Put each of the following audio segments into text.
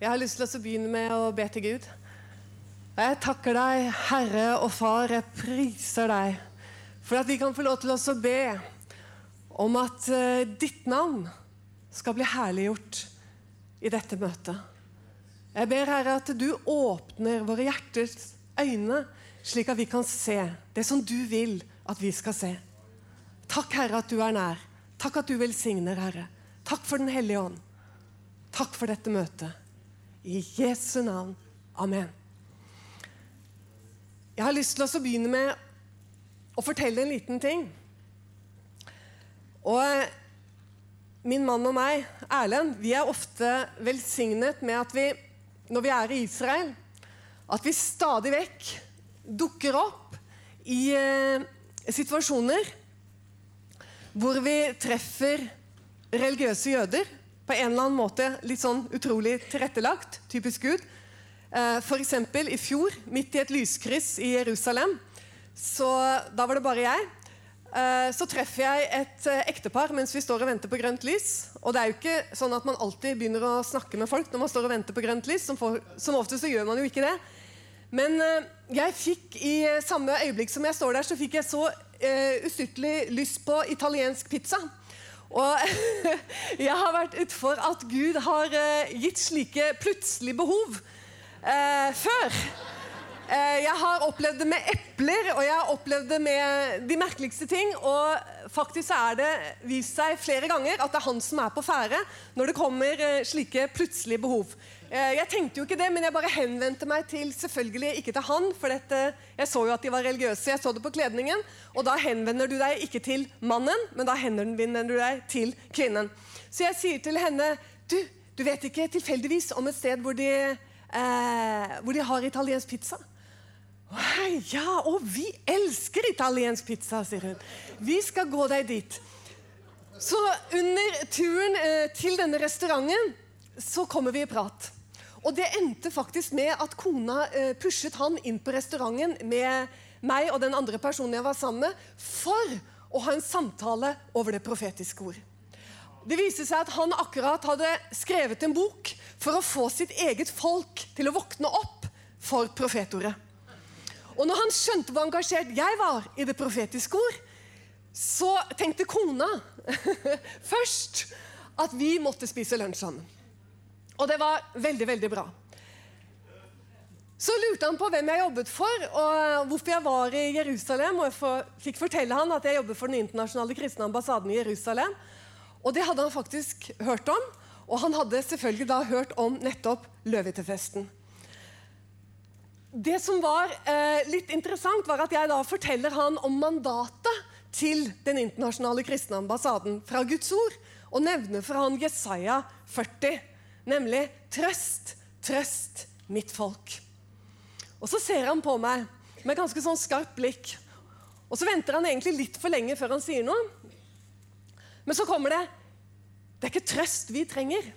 Jeg har lyst til å begynne med å be til Gud. Jeg takker deg, Herre og Far, jeg priser deg for at vi kan få lov til å be om at eh, ditt navn skal bli herliggjort i dette møtet. Jeg ber, Herre, at du åpner våre hjerters øyne, slik at vi kan se det som du vil at vi skal se. Takk, Herre, at du er nær. Takk at du velsigner, Herre. Takk for Den hellige ånd. Takk for dette møtet. I Jesu navn. Amen. Jeg har lyst til å begynne med å fortelle en liten ting. Og eh, min mann og meg, Erlend, vi er ofte velsignet med at vi, når vi er i Israel, at vi stadig vekk dukker opp i eh, situasjoner hvor vi treffer religiøse jøder på en eller annen måte litt sånn utrolig tilrettelagt. Typisk Gud. Eh, F.eks. i fjor, midt i et lyskryss i Jerusalem, så da var det bare jeg. Eh, så treffer jeg et eh, ektepar mens vi står og venter på grønt lys. Og det er jo ikke sånn at man alltid begynner å snakke med folk når man står og venter på grønt lys. Som, for, som ofte så gjør man jo ikke det. Men jeg fikk i samme øyeblikk som jeg står der, så fikk jeg så ustyrtelig lyst på italiensk pizza. Og jeg har vært utfor at Gud har uh, gitt slike plutselige behov eh, før. Uh, jeg har opplevd det med epler, og jeg har opplevd det med de merkeligste ting. Og faktisk er det vist seg flere ganger at det er han som er på ferde når det kommer slike plutselige behov. Jeg tenkte jo ikke det, men jeg bare henvendte meg til selvfølgelig ikke til han, for dette, jeg så jo at de var religiøse. Jeg så det på kledningen. Og da henvender du deg ikke til mannen, men da henvender du deg til kvinnen. Så jeg sier til henne du, du vet ikke tilfeldigvis om et sted hvor de, eh, hvor de har italiensk pizza? Ja, og vi elsker italiensk pizza, sier hun. Vi skal gå deg dit. Så under turen eh, til denne restauranten så kommer vi i prat. Og det endte faktisk med at kona eh, pushet han inn på restauranten med meg og den andre personen jeg var sammen med, for å ha en samtale over det profetiske ord. Det viste seg at han akkurat hadde skrevet en bok for å få sitt eget folk til å våkne opp for profetordet. Og når han skjønte hvor engasjert jeg var i det profetiske ord, så tenkte kona først at vi måtte spise lunsj sammen. Og det var veldig, veldig bra. Så lurte han på hvem jeg jobbet for, og hvorfor jeg var i Jerusalem. Og jeg fikk fortelle han at jeg jobber for den internasjonale kristne ambassaden i Jerusalem. Og det hadde han faktisk hørt om. Og han hadde selvfølgelig da hørt om nettopp løvehyttefesten. Det som var eh, litt interessant, var at jeg da forteller han om mandatet til den internasjonale kristne ambassaden fra Guds ord, og nevner for han Jesaja 40 nemlig 'Trøst, trøst mitt folk'. Og Så ser han på meg med ganske sånn skarpt blikk. Og Så venter han egentlig litt for lenge før han sier noe. Men så kommer det 'Det er ikke trøst vi trenger'.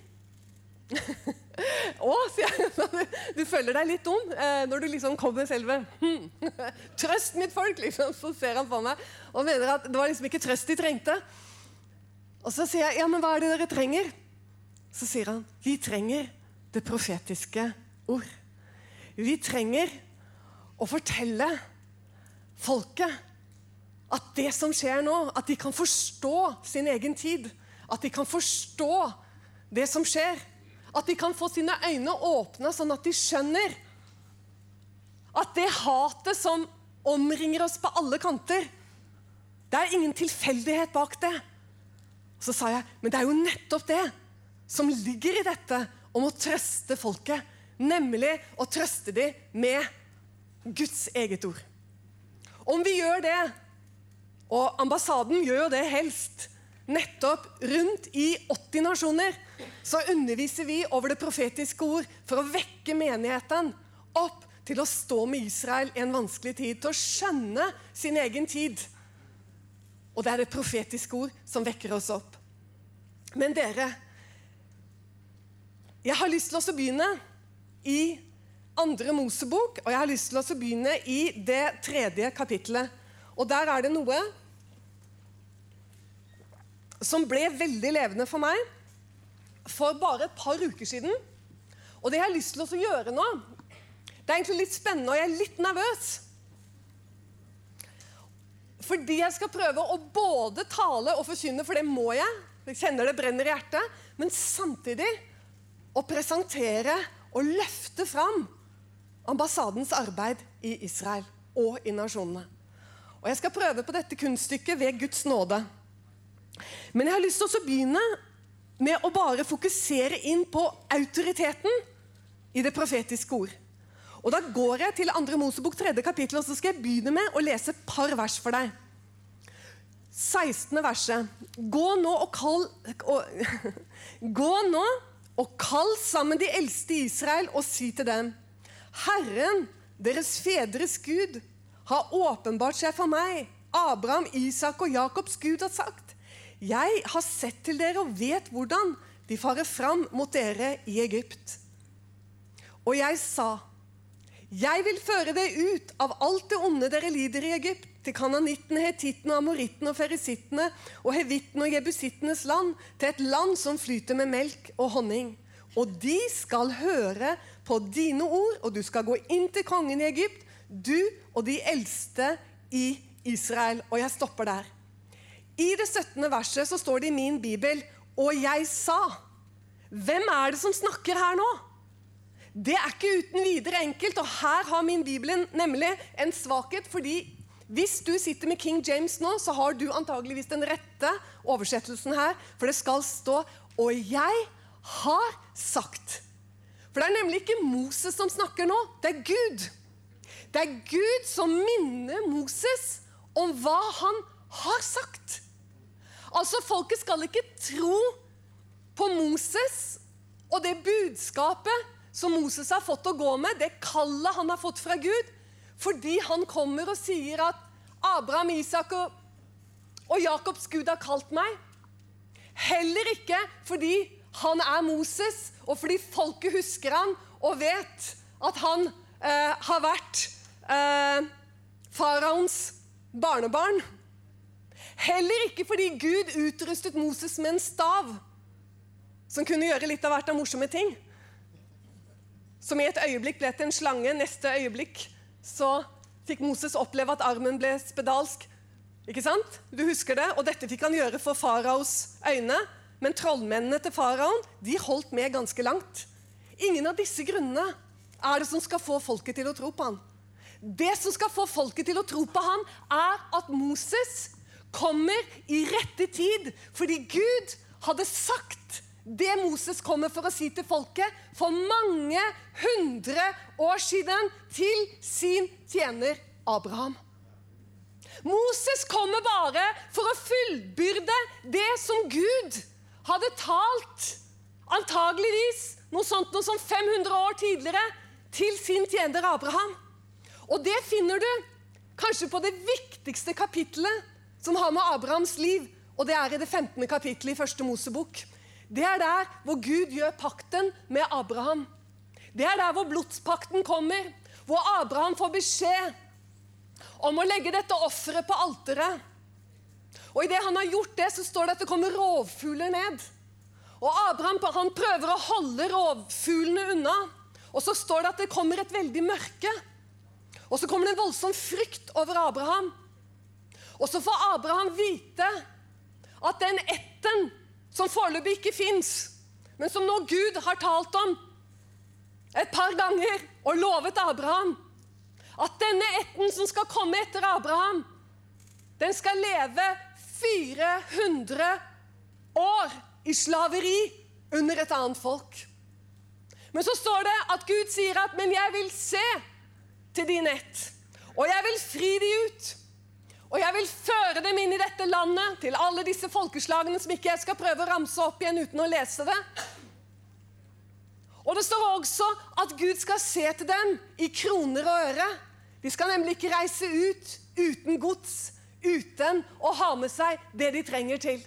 Å, sier jeg. Du føler deg litt dum eh, når du liksom kommer selve hm. Trøst mitt folk! liksom, Så ser han på meg og mener at det var liksom ikke trøst de trengte. Og så sier jeg ja, men hva er det dere trenger? så sier han vi trenger det profetiske ord. Vi trenger å fortelle folket at det som skjer nå, at de kan forstå sin egen tid. At de kan forstå det som skjer. At de kan få sine øyne åpna, sånn at de skjønner at det hatet som omringer oss på alle kanter, det er ingen tilfeldighet bak det. Så sa jeg, men det er jo nettopp det som ligger i dette om å trøste folket. Nemlig å trøste dem med Guds eget ord. Om vi gjør det, og ambassaden gjør jo det helst nettopp rundt i 80 nasjoner, så underviser vi over det profetiske ord for å vekke menigheten opp til å stå med Israel i en vanskelig tid, til å skjønne sin egen tid. Og det er det profetiske ord som vekker oss opp. Men dere, jeg har lyst til å begynne i andre Mosebok, og jeg har lyst til å begynne i det tredje kapittelet. Og der er det noe som ble veldig levende for meg for bare et par uker siden. Og det jeg har lyst til å gjøre nå, det er egentlig litt spennende, og jeg er litt nervøs. Fordi jeg skal prøve å både tale og forkynne, for det må jeg. Jeg kjenner det brenner i hjertet. Men samtidig å presentere og løfte fram ambassadens arbeid i Israel og i nasjonene. Og Jeg skal prøve på dette kunststykket ved Guds nåde. Men jeg har lyst til å begynne med å bare fokusere inn på autoriteten i det profetiske ord. Og Da går jeg til 2. Mosebok 3. kapittel, og så skal jeg begynne med å lese et par vers for deg. 16. verset. Gå nå og kall og, Gå nå og kall sammen de eldste i Israel og si til dem Herren, deres fedres Gud, har åpenbart seg for meg. Abraham, Isak og Jakobs Gud har sagt. Jeg har sett til dere og vet hvordan de farer fram mot dere i Egypt. Og jeg sa, jeg vil føre dere ut av alt det onde dere lider i Egypt, til kananittene, hetittene, amorittene og ferisittene og hevittene og jebusittenes land, til et land som flyter med melk og honning. Og de skal høre på dine ord, og du skal gå inn til kongen i Egypt, du og de eldste i Israel. Og jeg stopper der. I det 17. verset så står det i min bibel 'Og jeg sa'. Hvem er det som snakker her nå? Det er ikke uten videre enkelt, og her har min bibel nemlig en svakhet. fordi hvis du sitter med King James nå, så har du antageligvis den rette oversettelsen her. For det skal stå 'Og jeg har sagt'. For det er nemlig ikke Moses som snakker nå, det er Gud. Det er Gud som minner Moses om hva han har sagt. Altså, Folket skal ikke tro på Moses og det budskapet som Moses har fått å gå med, det kallet han har fått fra Gud, fordi han kommer og sier at Abraham, Isak og, og Jakobs Gud har kalt meg. Heller ikke fordi han er Moses, og fordi folket husker han og vet at han eh, har vært eh, faraoens barnebarn. Heller ikke fordi Gud utrustet Moses med en stav som kunne gjøre litt av hvert av morsomme ting. Som i et øyeblikk ble til en slange, neste øyeblikk så fikk Moses oppleve at armen ble spedalsk. Ikke sant? Du husker det? Og dette fikk han gjøre for faraos øyne. Men trollmennene til faraoen de holdt med ganske langt. Ingen av disse grunnene er det som skal få folket til å tro på han. Det som skal få folket til å tro på han, er at Moses kommer i rette tid. Fordi Gud hadde sagt det Moses kommer for å si til folket for mange hundre år siden til sin tjener Abraham. Moses kommer bare for å fullbyrde det som Gud hadde talt, antageligvis noe sånt noe som 500 år tidligere, til sin tjener Abraham. Og det finner du kanskje på det viktigste kapittelet som har med Abrahams liv, og det er i det 15. kapittelet i første Mosebok. Det er der hvor Gud gjør pakten med Abraham. Det er der hvor blodspakten kommer, hvor Abraham får beskjed om å legge dette offeret på alteret. Og Idet han har gjort det, så står det at det kommer rovfugler ned. Og Abraham han prøver å holde rovfuglene unna. Og så står det at det kommer et veldig mørke. Og så kommer det en voldsom frykt over Abraham. Og så får Abraham vite at den etten som foreløpig ikke fins, men som nå Gud har talt om et par ganger og lovet Abraham. At denne etten som skal komme etter Abraham, den skal leve 400 år i slaveri under et annet folk. Men så står det at Gud sier at 'men jeg vil se til din ett', og jeg vil fri de ut'. Og jeg vil føre dem inn i dette landet, til alle disse folkeslagene som ikke jeg skal prøve å ramse opp igjen uten å lese det. Og det står også at Gud skal se til dem i kroner og øre. De skal nemlig ikke reise ut uten gods, uten å ha med seg det de trenger til.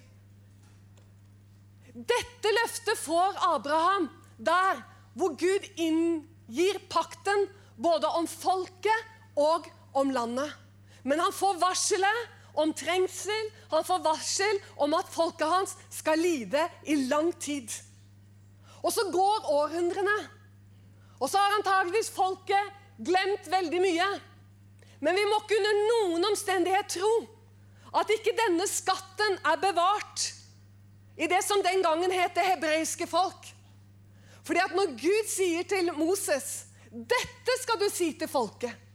Dette løftet får Abraham der hvor Gud inngir pakten både om folket og om landet. Men han får varselet om trengsel, han får varsel om at folket hans skal lide i lang tid. Og så går århundrene. Og så har antageligvis folket glemt veldig mye. Men vi må ikke under noen omstendighet tro at ikke denne skatten er bevart i det som den gangen het det hebreiske folk. Fordi at når Gud sier til Moses dette skal du si til folket.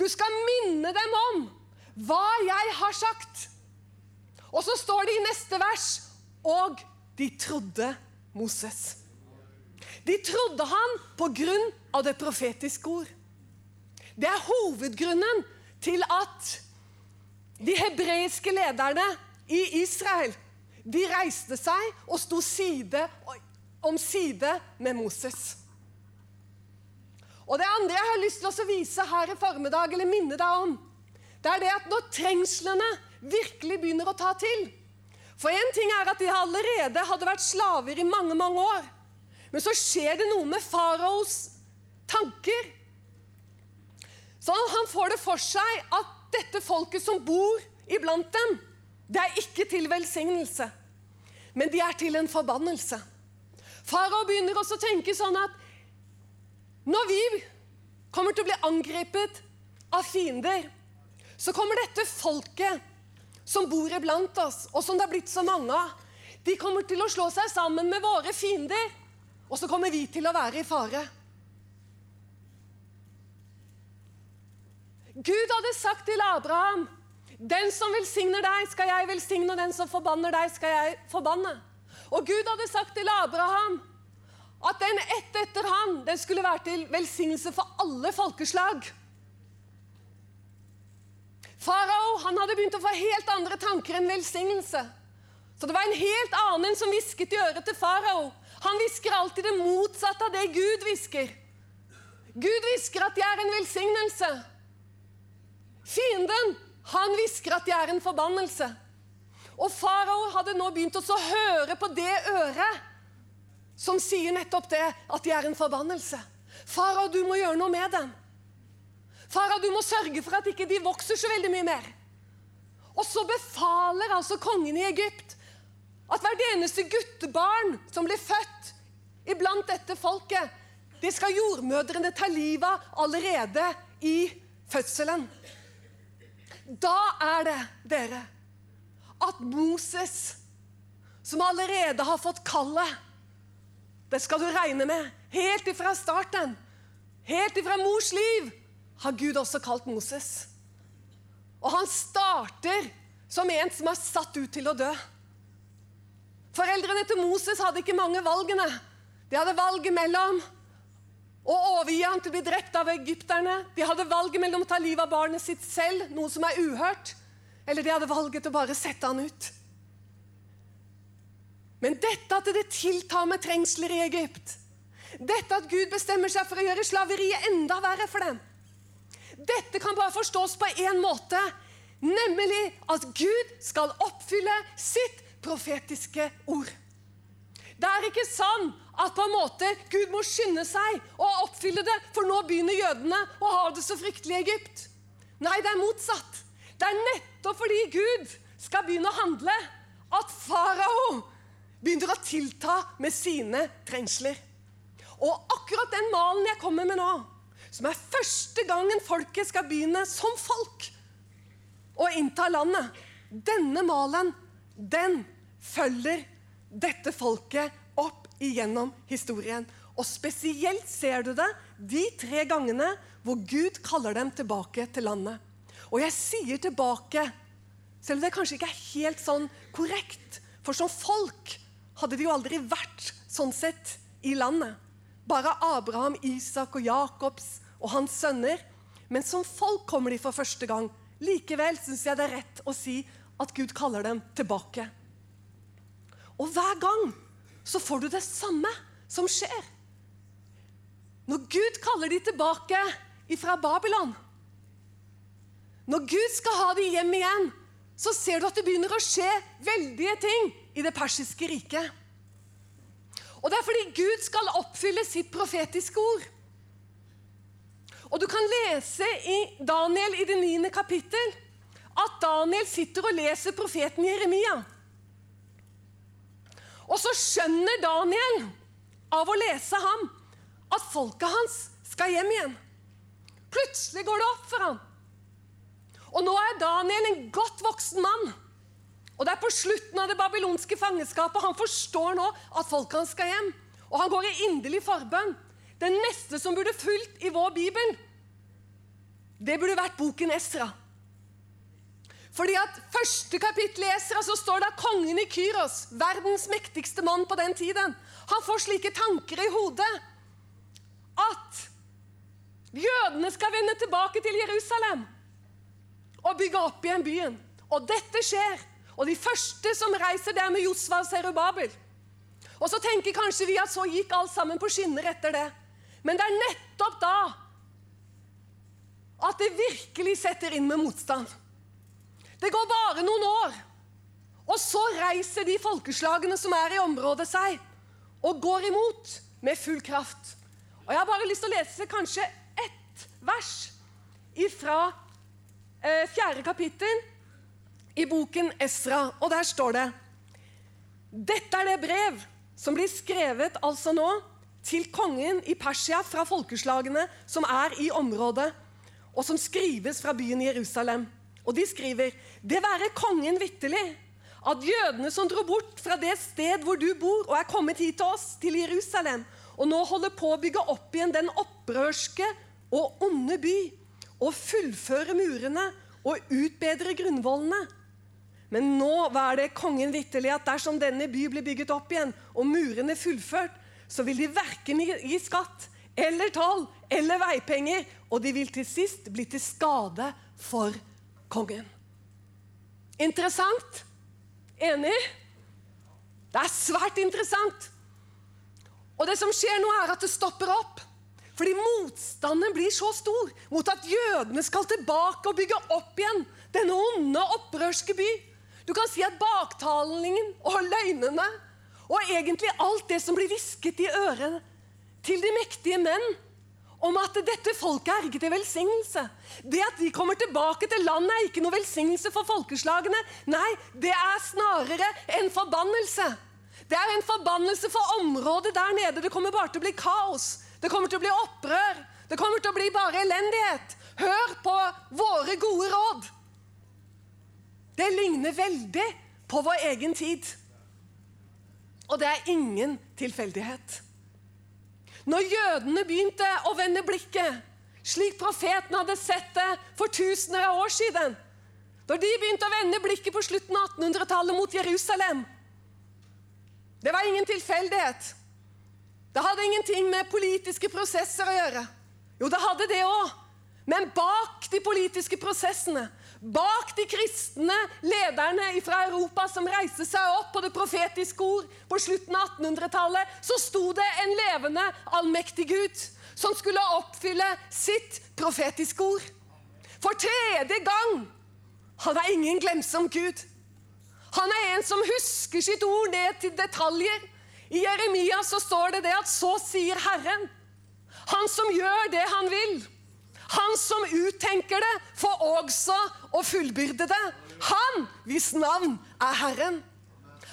Du skal minne dem om hva jeg har sagt. Og så står det i neste vers og de trodde Moses. De trodde han på grunn av det profetiske ord. Det er hovedgrunnen til at de hebreiske lederne i Israel de reiste seg og sto side om side med Moses. Og Det andre jeg har lyst til å vise her i formiddag, eller minne deg om, det er det at når trengslene virkelig begynner å ta til For én ting er at de allerede hadde vært slaver i mange, mange år. Men så skjer det noe med faraos tanker. Så han får det for seg at dette folket som bor iblant dem, det er ikke til velsignelse, men de er til en forbannelse. Farao begynner også å tenke sånn at når vi kommer til å bli angrepet av fiender, så kommer dette folket som bor iblant oss, og som det har blitt så mange av, de kommer til å slå seg sammen med våre fiender. Og så kommer vi til å være i fare. Gud hadde sagt til Abraham den som velsigner deg, skal jeg velsigne, og den som forbanner deg, skal jeg forbanne. Og Gud hadde sagt til Abraham at den ett etter han, den skulle være til velsignelse for alle folkeslag. Farao han hadde begynt å få helt andre tanker enn velsignelse. Så det var en helt annen som hvisket i øret til farao. Han hvisker alltid det motsatte av det Gud hvisker. Gud hvisker at de er en velsignelse. Fienden, han hvisker at de er en forbannelse. Og farao hadde nå begynt å høre på det øret som sier nettopp det, at de er en forbannelse. Farao, du må gjøre noe med dem. Farao, du må sørge for at ikke de vokser så veldig mye mer. Og så befaler altså kongen i Egypt at hvert eneste guttebarn som blir født iblant dette folket, det skal jordmødrene ta livet av allerede i fødselen. Da er det, dere, at Moses, som allerede har fått kallet det skal du regne med. Helt ifra starten, helt ifra mors liv, har Gud også kalt Moses. Og han starter som en som er satt ut til å dø. Foreldrene til Moses hadde ikke mange valgene. De hadde valget mellom å overgi ham til å bli drept av egypterne. De hadde valget mellom å ta livet av barnet sitt selv, noe som er uhørt, eller de hadde valget å bare sette han ut. Men dette at det tiltar med trengsler i Egypt, dette at Gud bestemmer seg for å gjøre slaveriet enda verre for dem, dette kan bare forstås på én måte, nemlig at Gud skal oppfylle sitt profetiske ord. Det er ikke sånn at på en måte Gud må skynde seg å oppfylle det, for nå begynner jødene å ha det så fryktelig i Egypt. Nei, det er motsatt. Det er nettopp fordi Gud skal begynne å handle, at farao begynner å tilta med sine trengsler. Og akkurat den malen jeg kommer med nå, som er første gangen folket skal begynne som folk å innta landet, denne malen, den følger dette folket opp igjennom historien. Og spesielt ser du det de tre gangene hvor Gud kaller dem tilbake til landet. Og jeg sier tilbake, selv om det kanskje ikke er helt sånn korrekt. For som folk hadde de jo aldri vært sånn sett i landet. Bare Abraham, Isak og Jakobs og hans sønner. Men som folk kommer de for første gang. Likevel syns jeg det er rett å si at Gud kaller dem tilbake. Og hver gang så får du det samme som skjer. Når Gud kaller de tilbake fra Babylon Når Gud skal ha de hjem igjen, så ser du at det begynner å skje veldige ting i det persiske riket. Og det er fordi Gud skal oppfylle sitt profetiske ord. Og du kan lese i Daniel i det niende kapittel at Daniel sitter og leser profeten Jeremia. Og så skjønner Daniel av å lese ham at folket hans skal hjem igjen. Plutselig går det opp for ham. Og nå er Daniel en godt voksen mann. Og det er på slutten av det babylonske fangenskapet han forstår nå at folket hans skal hjem. Og han går i inderlig forbønn. Den neste som burde fulgt i vår bibel, det burde vært boken Esra. Fordi at første kapittel i Esra så står det at kongen i Kyros, verdens mektigste mann på den tiden, han får slike tanker i hodet at jødene skal vende tilbake til Jerusalem og bygge opp igjen byen. Og dette skjer. Og de første som reiser det er med Josva og Serubabel. Og så tenker kanskje vi at så gikk alt sammen på skinner etter det. Men det er nettopp da at det virkelig setter inn med motstand. Det går bare noen år, og så reiser de folkeslagene som er i området, seg og går imot med full kraft. Og Jeg har bare lyst til å lese kanskje ett vers fra eh, fjerde kapittel i boken Esra, og der står det Dette er det brev som blir skrevet altså nå til kongen i Persia fra folkeslagene som er i området, og som skrives fra byen Jerusalem. Og de skriver Det være kongen vitterlig at jødene som dro bort fra det sted hvor du bor, og er kommet hit til oss, til Jerusalem, og nå holder på å bygge opp igjen den opprørske og onde by, og fullføre murene og utbedre grunnvollene. Men nå var det kongen vitterlig at dersom denne by blir bygget opp igjen, og murene fullført, så vil de verken gi skatt eller toll eller veipenger, og de vil til sist bli til skade for kongen. Interessant? Enig? Det er svært interessant. Og det som skjer nå, er at det stopper opp. Fordi motstanden blir så stor mot at jødene skal tilbake og bygge opp igjen denne onde, opprørske by. Du kan si at baktalingen og løgnene og egentlig alt det som blir hvisket i øret til de mektige menn om at dette folket er ikke til velsignelse. Det at de kommer tilbake til landet, er ikke noe velsignelse for folkeslagene. Nei, det er snarere en forbannelse. Det er en forbannelse for området der nede. Det kommer bare til å bli kaos. Det kommer til å bli opprør. Det kommer til å bli bare elendighet. Hør på våre gode råd. Det ligner veldig på vår egen tid. Og det er ingen tilfeldighet. Når jødene begynte å vende blikket, slik profeten hadde sett det for tusener av år siden Når de begynte å vende blikket på slutten av 1800-tallet mot Jerusalem Det var ingen tilfeldighet. Det hadde ingenting med politiske prosesser å gjøre. Jo, det hadde det òg. Men bak de politiske prosessene Bak de kristne lederne fra Europa som reiste seg opp på det profetiske ord på slutten av 1800-tallet, så sto det en levende, allmektig Gud som skulle oppfylle sitt profetiske ord. For tredje gang! Han er ingen glemsom Gud. Han er en som husker sitt ord ned til detaljer. I Jeremia så står det det at så sier Herren. Han som gjør det han vil. Han som uttenker det, får også å fullbyrde det. Han hvis navn er Herren.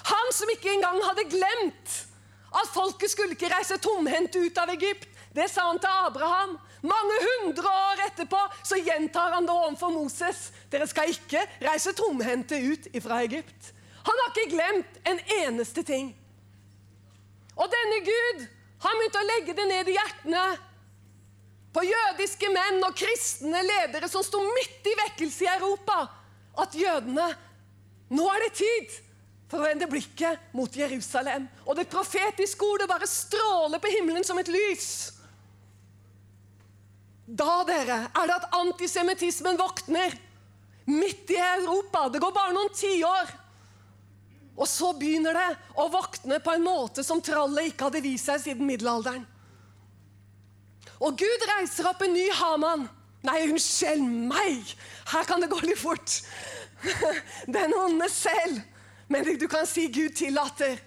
Han som ikke engang hadde glemt at folket skulle ikke reise tomhendt ut av Egypt. Det sa han til Abraham. Mange hundre år etterpå så gjentar han det overfor Moses. Dere skal ikke reise tomhendte ut fra Egypt. Han har ikke glemt en eneste ting. Og denne Gud han begynte å legge det ned i hjertene på jødiske menn og kristne ledere som sto midt i vekkelse i Europa, at jødene Nå er det tid for å vende blikket mot Jerusalem. Og det profetiske ordet bare stråler på himmelen som et lys. Da dere, er det at antisemittismen våkner midt i Europa. Det går bare noen tiår. Og så begynner det å våkne på en måte som trallet ikke hadde vist seg siden middelalderen. Og Gud reiser opp en ny Haman. Nei, unnskyld meg! Her kan det gå litt fort. Den onde selv. Men du kan si Gud tillater.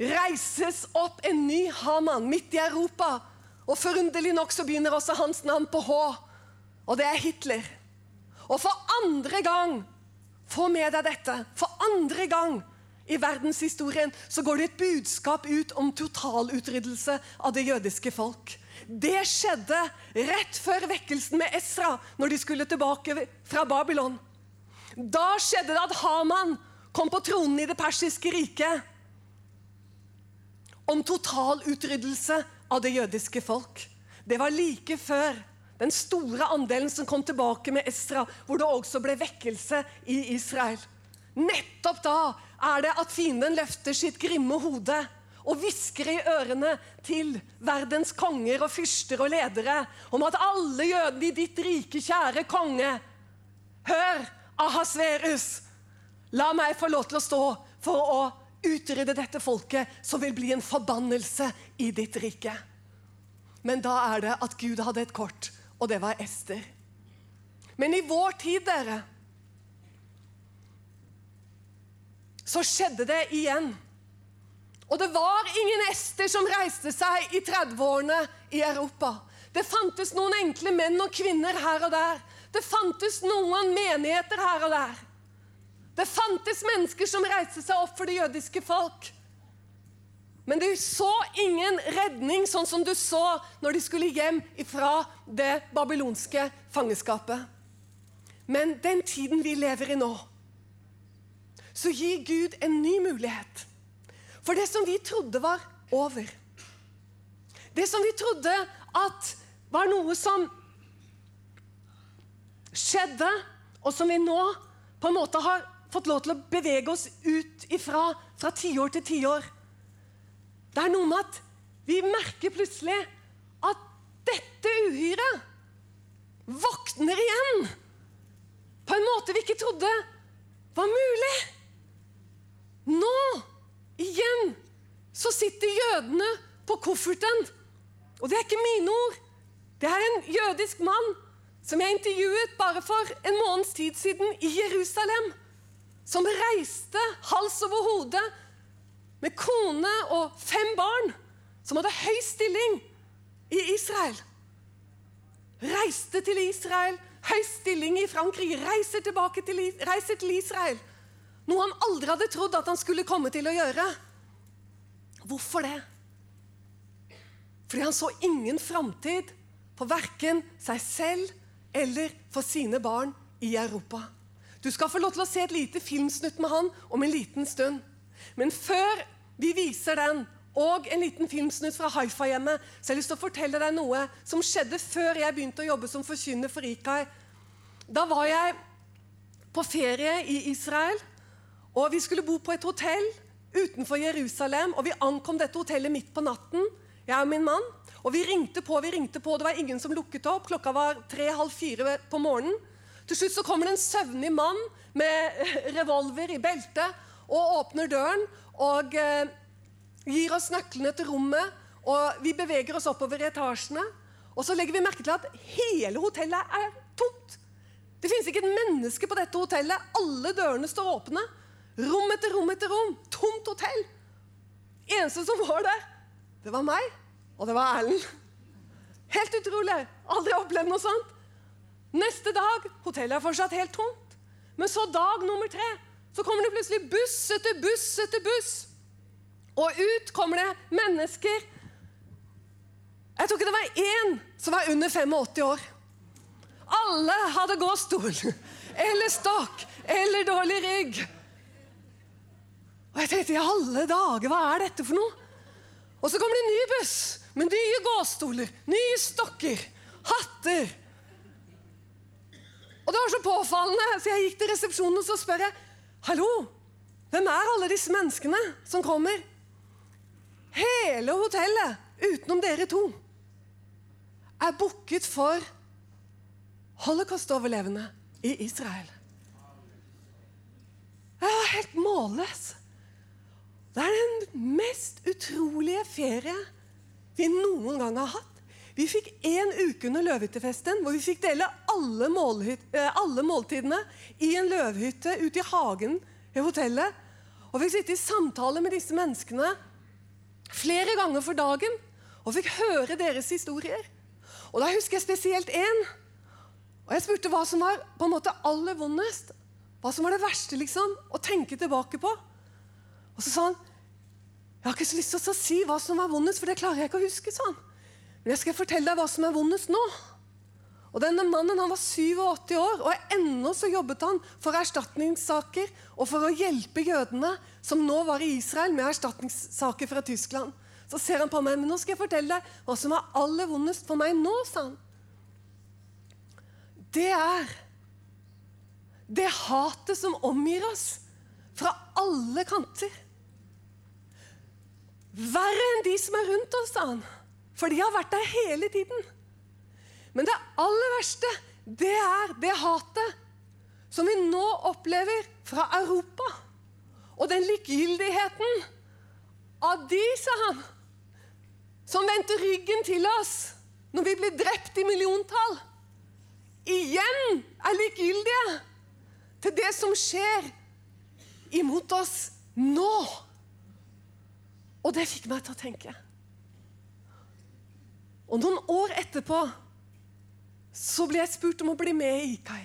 Reises opp en ny Haman midt i Europa. Og forunderlig nok så begynner også hans navn på H. Og det er Hitler. Og for andre gang, få med deg dette, for andre gang i verdenshistorien så går det et budskap ut om totalutryddelse av det jødiske folk. Det skjedde rett før vekkelsen med Esra, når de skulle tilbake fra Babylon. Da skjedde det at Haman kom på tronen i det persiske riket om total utryddelse av det jødiske folk. Det var like før den store andelen som kom tilbake med Esra, hvor det også ble vekkelse i Israel. Nettopp da er det at fienden løfter sitt grimme hode og hvisker i ørene til verdens konger og fyrster og ledere om at alle jødene i ditt rike, kjære konge, hør, Ahasverus, la meg få lov til å stå for å utrydde dette folket, som vil bli en forbannelse i ditt rike. Men da er det at Gud hadde et kort, og det var Ester. Men i vår tid, dere, så skjedde det igjen. Og det var ingen Ester som reiste seg i 30-årene i Europa. Det fantes noen enkle menn og kvinner her og der. Det fantes noen menigheter her og der. Det fantes mennesker som reiste seg opp for det jødiske folk. Men du så ingen redning, sånn som du så når de skulle hjem fra det babylonske fangeskapet. Men den tiden vi lever i nå, så gir Gud en ny mulighet. For det som vi trodde var over, det som vi trodde at var noe som skjedde, og som vi nå på en måte har fått lov til å bevege oss ut ifra fra tiår til tiår. Det er noe med at vi merker plutselig at dette uhyret våkner igjen. På en måte vi ikke trodde var mulig. Nå, igjen, så sitter jødene på kofferten. Og det er ikke mine ord. Det er en jødisk mann som jeg intervjuet bare for en måneds tid siden i Jerusalem som reiste hals over hode med kone og fem barn, som hadde høy stilling i Israel. Reiste til Israel, høy stilling i Frankrike, reiser til, reiser til Israel. Noe han aldri hadde trodd at han skulle komme til å gjøre. Hvorfor det? Fordi han så ingen framtid på verken seg selv eller for sine barn i Europa. Du skal få lov til å se et lite filmsnutt med han om en liten stund. Men før vi viser den, og en liten filmsnutt fra Haifa-hjemmet, så har jeg lyst til å fortelle deg noe som skjedde før jeg begynte å jobbe som forkynner for Ikai. Da var jeg på ferie i Israel, og vi skulle bo på et hotell utenfor Jerusalem. Og vi ankom dette hotellet midt på natten, jeg og min mann. Og vi ringte på, vi ringte på, det var ingen som lukket opp. Klokka var tre-halv fire på morgenen. Til slutt så kommer det en søvnig mann med revolver i beltet og åpner døren og eh, gir oss nøklene til rommet. Og Vi beveger oss oppover etasjene, og så legger vi merke til at hele hotellet er tomt. Det fins ikke et menneske på dette hotellet. Alle dørene står åpne. Rom etter rom etter rom. Tomt hotell. Eneste som var der, det var meg, og det var Erlend. Helt utrolig. Aldri opplevd noe sånt. Neste dag hotellet er fortsatt helt tomt. Men så dag nummer tre så kommer det plutselig buss etter buss etter buss. Og ut kommer det mennesker. Jeg tror ikke det var én som var under 85 år. Alle hadde gåstol eller stokk eller dårlig rygg. Og jeg tenkte i alle dager, hva er dette for noe? Og så kommer det en ny buss med nye gåstoler, nye stokker, hatter og det var så påfallende, så jeg gikk til resepsjonen og så spør jeg, Hallo, hvem er alle disse menneskene som kommer? Hele hotellet, utenom dere to, er booket for holocaust-overlevende i Israel. Jeg var helt målløs. Det er den mest utrolige ferie vi noen gang har hatt. Vi fikk én uke under løvehyttefesten hvor vi fikk dele alle, eh, alle, måltidene i en løvhytte ute i hagen i hotellet. Og fikk sitte i samtale med disse menneskene flere ganger for dagen og fikk høre deres historier. Og Da husker jeg spesielt én. Og Jeg spurte hva som var på en måte aller vondest. Hva som var det verste liksom, å tenke tilbake på. Og så sa han jeg har ikke så lyst til å si hva som var vondest, for det klarer jeg ikke å huske. sånn. Men jeg skal fortelle deg hva som er vondest nå. Og denne Mannen han var 87 år, og ennå så jobbet han for erstatningssaker og for å hjelpe jødene som nå var i Israel med erstatningssaker fra Tyskland. Så ser han på meg, men nå skal jeg fortelle deg hva som er aller vondest for meg nå, sa han. Det er det hatet som omgir oss fra alle kanter. Verre enn de som er rundt oss, sa han. For de har vært der hele tiden. Men det aller verste, det er det hatet som vi nå opplever fra Europa. Og den likegyldigheten av de, sa han, som vendte ryggen til oss når vi blir drept i milliontall, igjen er likegyldige til det som skjer imot oss nå. Og det fikk meg til å tenke. Og noen år etterpå så ble jeg spurt om å bli med i IKAI.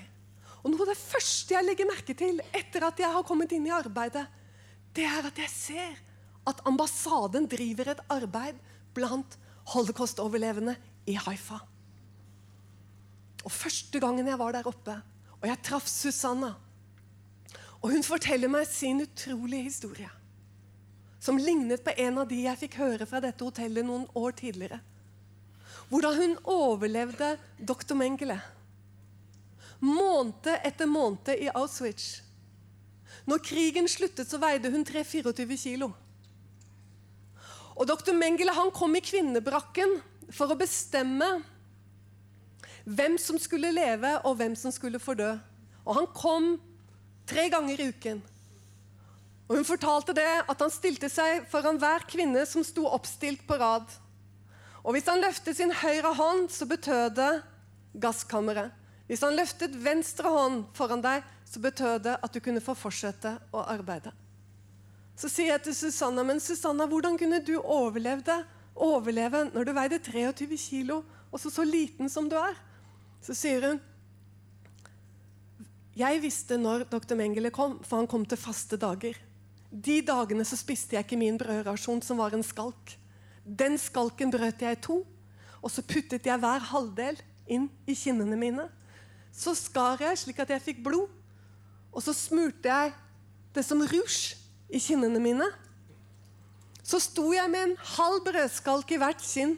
Og noe av det første jeg legger merke til etter at jeg har kommet inn i arbeidet, det er at jeg ser at ambassaden driver et arbeid blant holocaust-overlevende i Haifa. Og Første gangen jeg var der oppe, og jeg traff Susanna Og hun forteller meg sin utrolige historie som lignet på en av de jeg fikk høre fra dette hotellet noen år tidligere. Hvordan hun overlevde dr. Mengele. Måned etter måned i Auschwitz. Når krigen sluttet, så veide hun 3-24 kilo. Og Dr. Mengele han kom i kvinnebrakken for å bestemme hvem som skulle leve, og hvem som skulle få dø. Og han kom tre ganger i uken. Og Hun fortalte det at han stilte seg foran hver kvinne som sto oppstilt på rad. Og Hvis han løftet sin høyre hånd, så betød det gasskammeret. Hvis han løftet venstre hånd foran deg, så betød det at du kunne få fortsette å arbeide. Så sier jeg til Susanna, men Susanna, hvordan kunne du overleve, overleve når du veide 23 kilo, og så, så liten som du er? Så sier hun Jeg visste når dr. Mengele kom, for han kom til faste dager. De dagene så spiste jeg ikke min brødrasjon, som var en skalk. Den skalken brøt jeg i to, og så puttet jeg hver halvdel inn i kinnene mine. Så skar jeg slik at jeg fikk blod, og så smurte jeg det som rouge i kinnene mine. Så sto jeg med en halv brødskalk i hvert kinn,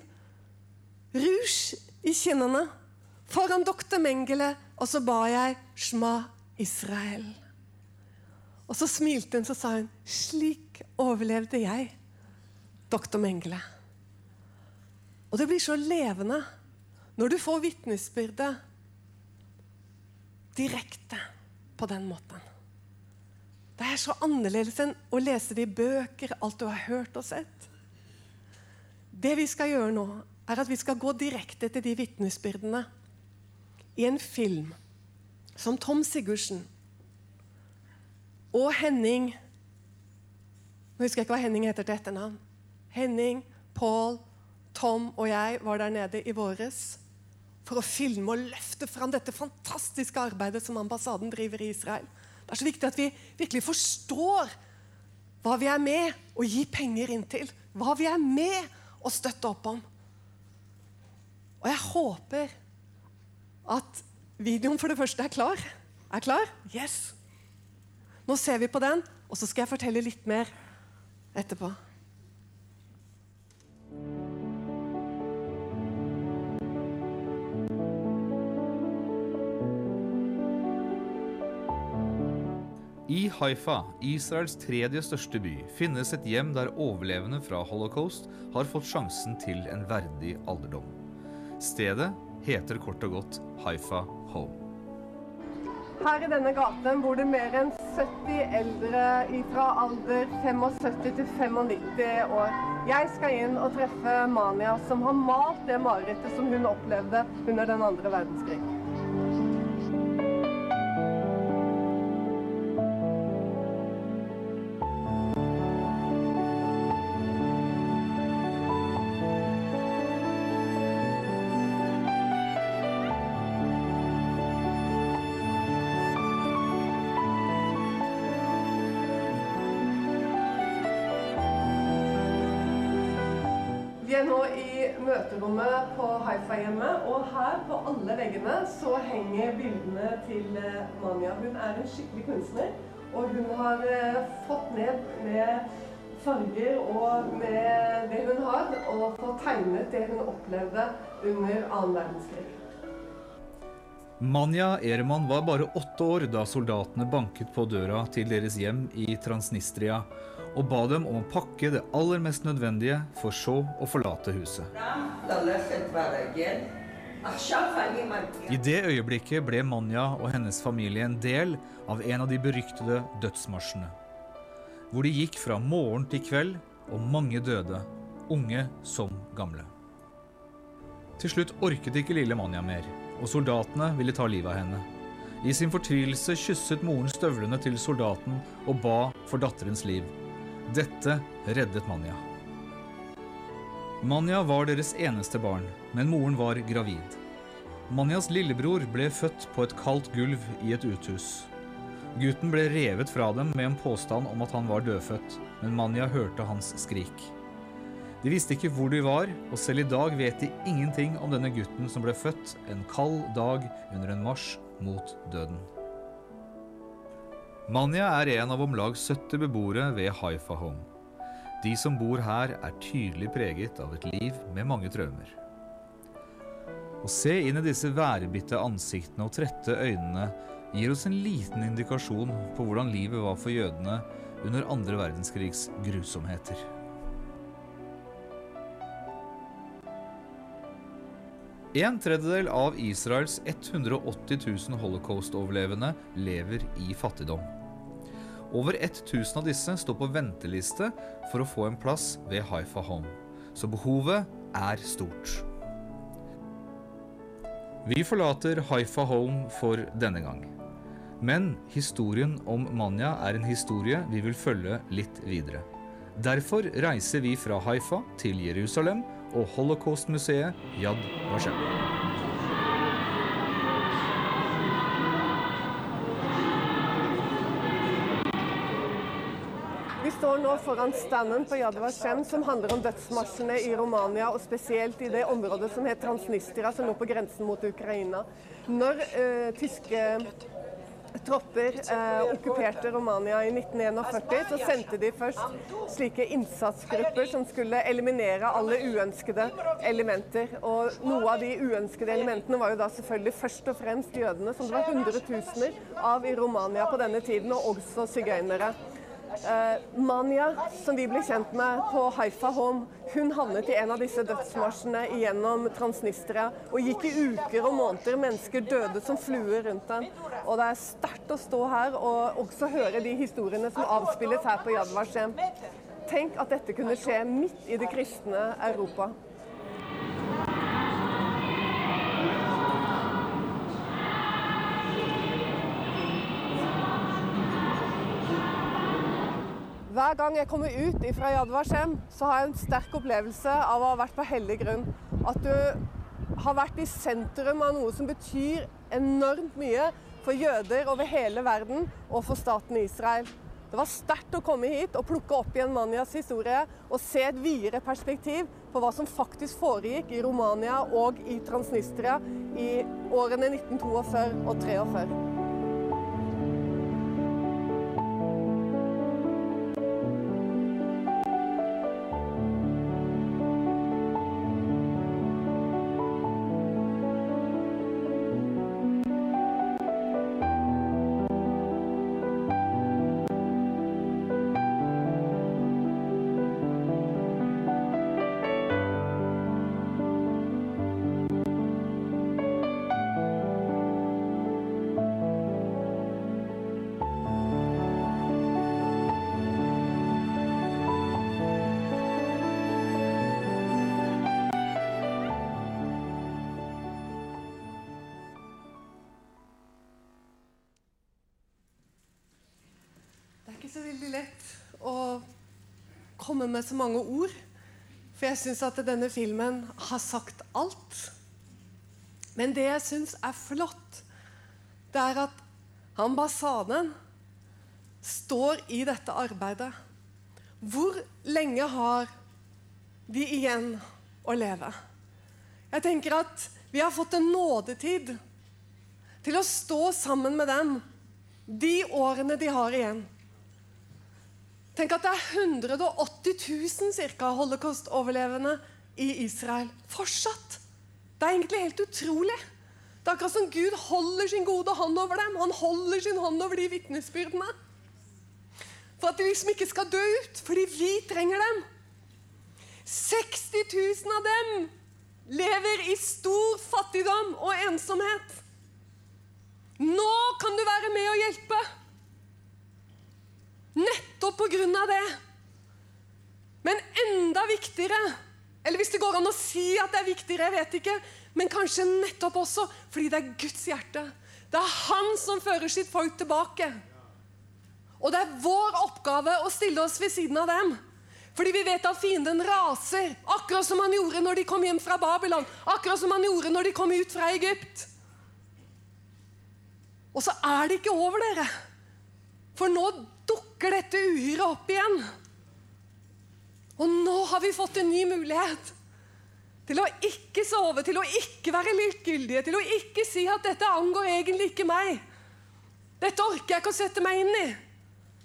rouge i kinnene, foran doktor Mengele, og så ba jeg 'Shma Israel'. Og så smilte hun så sa hun, 'Slik overlevde jeg, doktor Mengele'. Og det blir så levende når du får vitnesbyrdet direkte på den måten. Det er så annerledes enn å lese det i bøker, alt du har hørt og sett. Det vi skal gjøre nå, er at vi skal gå direkte til de vitnesbyrdene i en film som Tom Sigurdsen og Henning Nå husker jeg ikke hva Henning heter til etternavn. Henning, Paul, Tom og jeg var der nede i våres for å filme og løfte fram dette fantastiske arbeidet som ambassaden driver i Israel. Det er så viktig at vi virkelig forstår hva vi er med å gi penger inn til. Hva vi er med å støtte opp om. Og jeg håper at videoen for det første er klar. Er klar? Yes! Nå ser vi på den, og så skal jeg fortelle litt mer etterpå. I Haifa, Israels tredje største by, finnes et hjem der overlevende fra holocaust har fått sjansen til en verdig alderdom. Stedet heter kort og godt Haifa Home. Her i denne gaten bor det mer enn 70 eldre fra alder 75 til 95 år. Jeg skal inn og treffe Mania, som har malt det marerittet som hun opplevde under den andre verdenskrig. På alle veggene så henger bildene til Manja. Hun er en skikkelig kunstner. Og hun har eh, fått ned med farger og med det hun har, og fått tegnet det hun opplevde under annen verdenskrig. Manja Ereman var bare åtte år da soldatene banket på døra til deres hjem i Transnistria og ba dem om å pakke det aller mest nødvendige, for så å forlate huset. I det øyeblikket ble Manja og hennes familie en del av en av de beryktede dødsmarsjene. Hvor de gikk fra morgen til kveld, og mange døde, unge som gamle. Til slutt orket ikke lille Manja mer, og soldatene ville ta livet av henne. I sin fortvilelse kysset moren støvlene til soldaten og ba for datterens liv. Dette reddet Manja. Manja var deres eneste barn, men moren var gravid. Manjas lillebror ble født på et kaldt gulv i et uthus. Gutten ble revet fra dem med en påstand om at han var dødfødt, men Manja hørte hans skrik. De visste ikke hvor de var, og selv i dag vet de ingenting om denne gutten som ble født en kald dag under en marsj mot døden. Manja er en av om lag 70 beboere ved Haifa Home. De som bor her, er tydelig preget av et liv med mange traumer. Å se inn i disse værbitte ansiktene og trette øynene gir oss en liten indikasjon på hvordan livet var for jødene under andre verdenskrigs grusomheter. En tredjedel av Israels 180 000 holocaust-overlevende lever i fattigdom. Over 1000 av disse står på venteliste for å få en plass ved Haifa Home, så behovet er stort. Vi forlater Haifa Home for denne gang. Men historien om Manya er en historie vi vil følge litt videre. Derfor reiser vi fra Haifa til Jerusalem og Holocaust-museet Yad Vashem. Foran standen på Yad Vashem som handler om dødsmarsjene i Romania, og spesielt i det området som heter Transnistria, som lå på grensen mot Ukraina. Når eh, tyske tropper eh, okkuperte Romania i 1941, så sendte de først slike innsatsgrupper som skulle eliminere alle uønskede elementer. Og noe av de uønskede elementene var jo da selvfølgelig først og fremst jødene, som det var hundretusener av i Romania på denne tiden, og også sigøynere. Uh, Manya, som vi ble kjent med på Haifa Home, hun havnet i en av disse dødsmarsjene gjennom Transnistria og gikk i uker og måneder. Mennesker døde som fluer rundt den. Og det er sterkt å stå her og også høre de historiene som avspilles her på Yad Vashem. Tenk at dette kunne skje midt i det kristne Europa. Hver gang jeg kommer ut fra Yad Vashem, så har jeg en sterk opplevelse av å ha vært på hellig grunn. At du har vært i sentrum av noe som betyr enormt mye for jøder over hele verden og for staten Israel. Det var sterkt å komme hit og plukke opp igjen Manias historie og se et videre perspektiv på hva som faktisk foregikk i Romania og i Transnistria i årene 1942 og 1943. veldig lett å komme med så mange ord. For jeg syns at denne filmen har sagt alt. Men det jeg syns er flott, det er at ambassaden står i dette arbeidet. Hvor lenge har vi igjen å leve? Jeg tenker at vi har fått en nådetid til å stå sammen med dem de årene de har igjen. Tenk at det er 180 000 cirka, holocaust-overlevende i Israel. Fortsatt. Det er egentlig helt utrolig. Det er akkurat som Gud holder sin gode hånd over dem. Han holder sin hånd over de vitnesbyrdene. For at de liksom ikke skal dø ut, fordi vi trenger dem. 60 000 av dem lever i stor fattigdom og ensomhet. Nå kan du være med og hjelpe. Nettopp på grunn av det. Men enda viktigere Eller hvis det går an å si at det er viktigere, jeg vet ikke. Men kanskje nettopp også fordi det er Guds hjerte. Det er Han som fører sitt folk tilbake. Og det er vår oppgave å stille oss ved siden av dem. Fordi vi vet at fienden raser, akkurat som han gjorde når de kom hjem fra Babylon. Akkurat som han gjorde når de kom ut fra Egypt. Og så er det ikke over, dere. For nå dukker dette uhyret opp igjen. Og nå har vi fått en ny mulighet til å ikke sove, til å ikke være likegyldige, til å ikke si at 'dette angår egentlig ikke meg'. 'Dette orker jeg ikke å sette meg inn i'.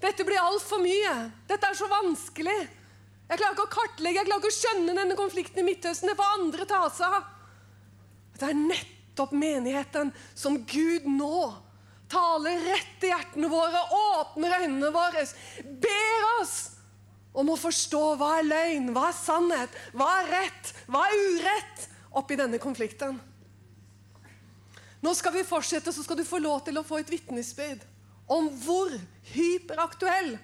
'Dette blir altfor mye'. 'Dette er så vanskelig'. Jeg klarer ikke å kartlegge, jeg klarer ikke å skjønne denne konflikten i Midtøsten. Det får andre ta seg av. Det er nettopp menigheten som Gud nå taler rett i hjertene våre, åpner øynene våre, ber oss om å forstå hva er løgn, hva er sannhet, hva er rett, hva er urett oppi denne konflikten. Nå skal vi fortsette, så skal du få lov til å få et vitnesbyrd om hvor hyperaktuell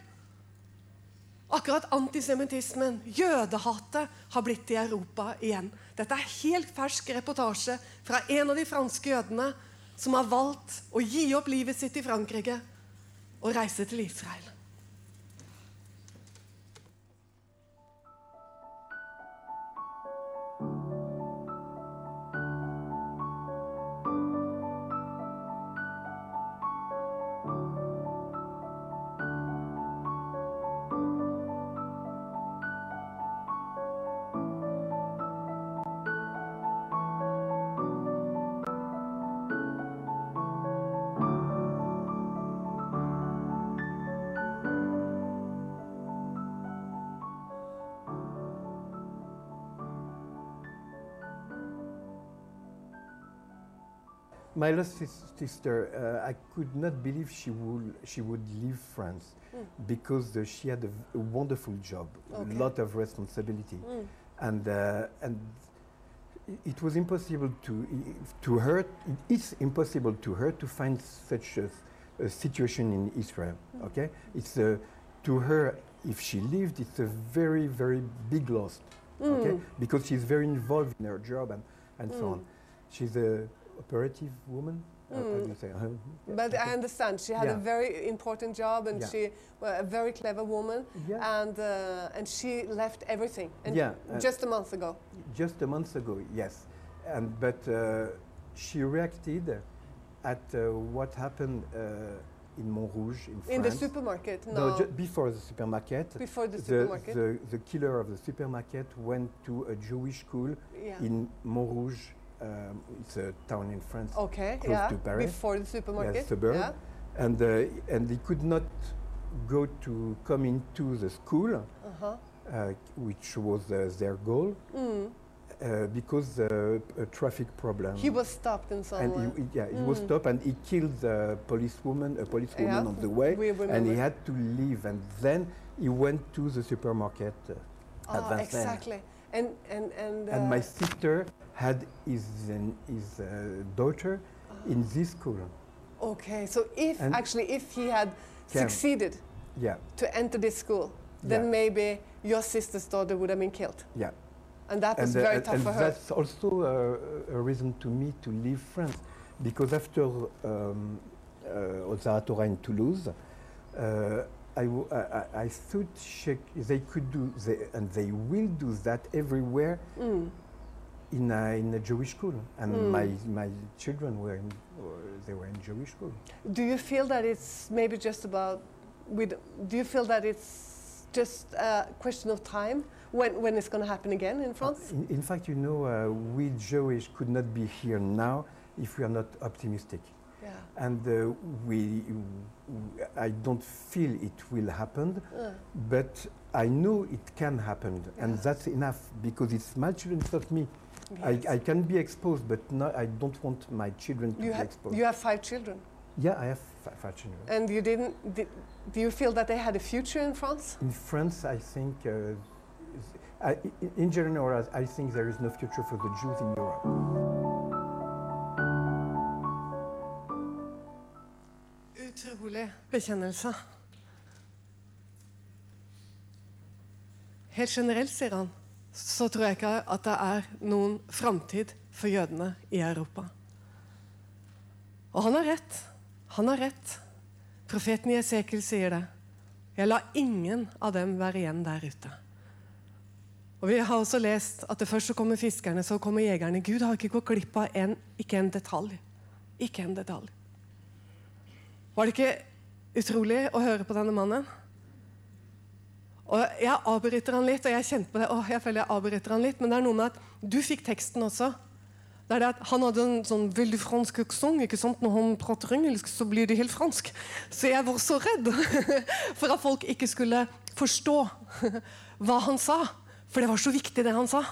akkurat antisemittismen, jødehatet, har blitt i Europa igjen. Dette er helt fersk reportasje fra en av de franske jødene som har valgt å gi opp livet sitt i Frankrike og reise til Israel. My lost sister, uh, I could not believe she would she would leave France because uh, she had a wonderful job, Okay. a lot of responsibility, Mm. and uh, and it was impossible to to her. It is impossible to her to find such a situation in Israel. Okay, it's uh, to her if she lived, it's a very very big loss. Okay, because she's very involved in her job and and so on. She's a operative woman. You say? But I understand she had a very important job and Yeah. she was a very clever woman Yeah. and uh, and she left everything and Yeah, uh, just a month ago. Just a month ago, yes. And but uh, she reacted at uh, what happened uh, in Montrouge in France. In the supermarket, no, No, before the supermarket. before the the, supermarket. the, the killer of the supermarket went to a Jewish school yeah. in Montrouge. Um, it's a town in France. okay, close yeah, to Paris. before the supermarket. suburb. Yeah. and uh, and they could not go to come into the school, Uh-huh. uh, which was uh, their goal, Mm. uh, because uh, a traffic problem. He was stopped in some and way. he, yeah, he was Mm. stopped and he killed a policewoman, a policewoman Yeah, on the way, we and he had to leave. And then he went to the supermarket uh, at Ah, exactly. And and and, And my sister had his uh, his uh, daughter in this school. okay. So if and- actually if he had Can- succeeded Yeah, to enter this school, then Yeah. maybe your sister's daughter would have been killed, yeah. and that was and, uh, very and- tough and for her. that's also uh, a reason to me to leave France, because after um, uh, Zaratora in Toulouse, uh, I, w- I- I- I thought she, they could do, they, and they will do that everywhere Mm. In a, in a Jewish school. And Mm. my, my children were in, they were in Jewish school. Do you feel that it's maybe just about with? Do you feel that it's just a question of time when, when it's going to happen again in France? In, in fact, you know, uh, we Jewish could not be here now if we are not optimistic. yeah. And uh, we, I don't feel it will happen, Uh, but I know it can happen, and that's enough because it's my children, not me. I, I can be exposed, but no, I don't want my children to you, be exposed. you have five children, yeah, I have fi- five children. and you didn't. Did, do you feel that they had a future in France? In France, I think, uh, I, i- in general, I think there is no future for the Jews in Europe. Utrolig bekjennelse. Helt generelt, sier han, så tror jeg ikke at det er noen framtid for jødene i Europa. Og han har rett. Han har rett. Profeten Jesekel sier det. Jeg lar ingen av dem være igjen der ute. Og Vi har også lest at det først så kommer fiskerne, så kommer jegerne. Gud har ikke gått glipp av en, ikke en detalj. Ikke en detalj. Var det ikke utrolig å høre på denne mannen? Og Jeg avbryter han litt, og jeg kjente på det. Åh, jeg føler jeg avbryter han litt, Men det er noe med at du fikk teksten også. Det er det at Han hadde en sånn veldig fransk aksent. ikke sant? Når han prater engelsk, så blir det helt fransk. Så jeg var så redd for at folk ikke skulle forstå hva han sa. For det var så viktig, det han sa.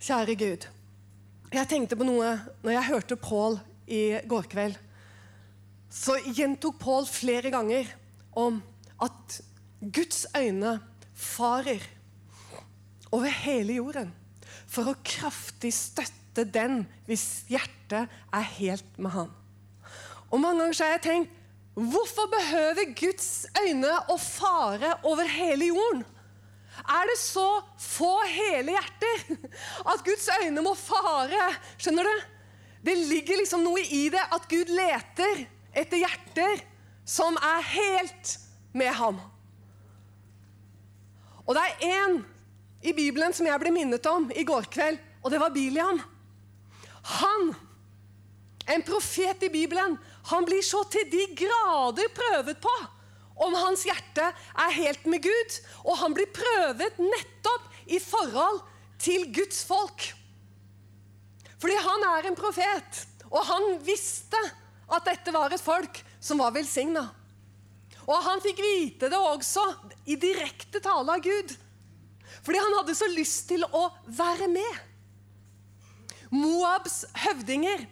Kjære Gud. Jeg tenkte på noe når jeg hørte Paul i går kveld så gjentok Paul flere ganger om at Guds øyne farer over hele jorden for å kraftig støtte den hvis hjertet er helt med han. Og Mange ganger har jeg tenkt hvorfor behøver Guds øyne å fare over hele jorden? Er det så få hele hjerter at Guds øyne må fare? Skjønner du? Det ligger liksom noe i det at Gud leter etter hjerter som er helt med ham. Og det er én i Bibelen som jeg ble minnet om i går kveld, og det var Biliam. Han, en profet i Bibelen, han blir så til de grader prøvet på om hans hjerte er helt med Gud. Og han blir prøvet nettopp i forhold til Guds folk. Fordi han er en profet, og han visste at dette var et folk som var velsigna. Og han fikk vite det også i direkte tale av Gud. Fordi han hadde så lyst til å være med. Moabs høvdinger.